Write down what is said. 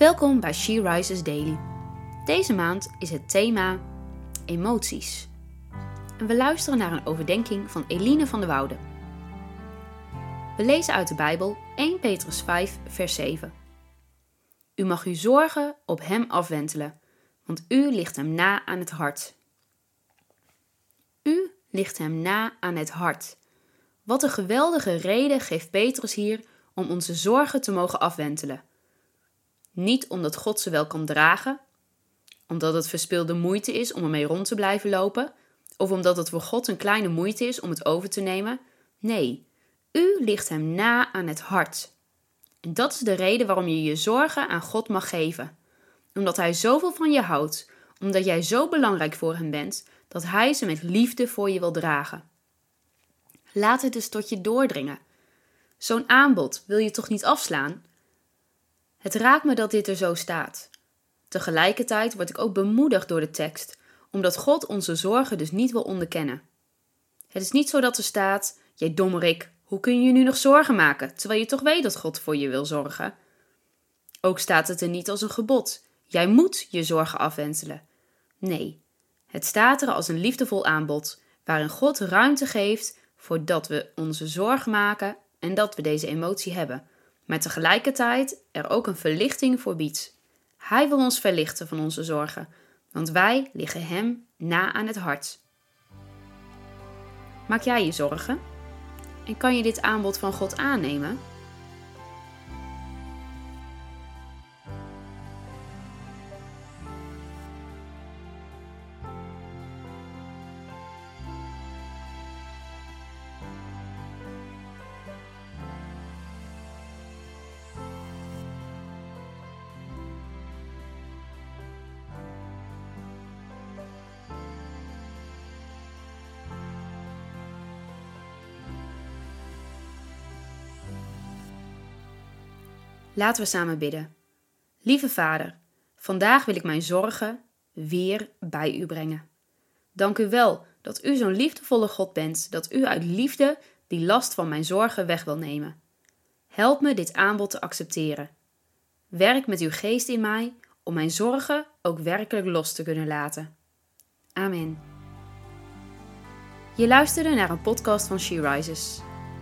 Welkom bij She Rises Daily. Deze maand is het thema emoties. En we luisteren naar een overdenking van Eline van der Woude. We lezen uit de Bijbel 1 Petrus 5, vers 7. U mag uw zorgen op hem afwentelen, want u ligt hem na aan het hart. U ligt hem na aan het hart. Wat een geweldige reden geeft Petrus hier om onze zorgen te mogen afwentelen. Niet omdat God ze wel kan dragen, omdat het verspilde moeite is om ermee rond te blijven lopen, of omdat het voor God een kleine moeite is om het over te nemen. Nee, u ligt hem na aan het hart. En dat is de reden waarom je je zorgen aan God mag geven. Omdat Hij zoveel van je houdt, omdat jij zo belangrijk voor Hem bent, dat Hij ze met liefde voor je wil dragen. Laat het dus tot je doordringen. Zo'n aanbod wil je toch niet afslaan? Het raakt me dat dit er zo staat. Tegelijkertijd word ik ook bemoedigd door de tekst, omdat God onze zorgen dus niet wil onderkennen. Het is niet zo dat er staat: Jij dommerik, hoe kun je nu nog zorgen maken, terwijl je toch weet dat God voor je wil zorgen? Ook staat het er niet als een gebod: Jij moet je zorgen afwenselen. Nee, het staat er als een liefdevol aanbod, waarin God ruimte geeft voordat we onze zorgen maken en dat we deze emotie hebben, maar tegelijkertijd er ook een verlichting voor biedt. Hij wil ons verlichten van onze zorgen, want wij liggen Hem na aan het hart. Maak jij je zorgen? En kan je dit aanbod van God aannemen? Laten we samen bidden. Lieve Vader, vandaag wil ik mijn zorgen weer bij u brengen. Dank u wel dat u zo'n liefdevolle God bent, dat u uit liefde die last van mijn zorgen weg wil nemen. Help me dit aanbod te accepteren. Werk met uw geest in mij om mijn zorgen ook werkelijk los te kunnen laten. Amen. Je luisterde naar een podcast van She Rises.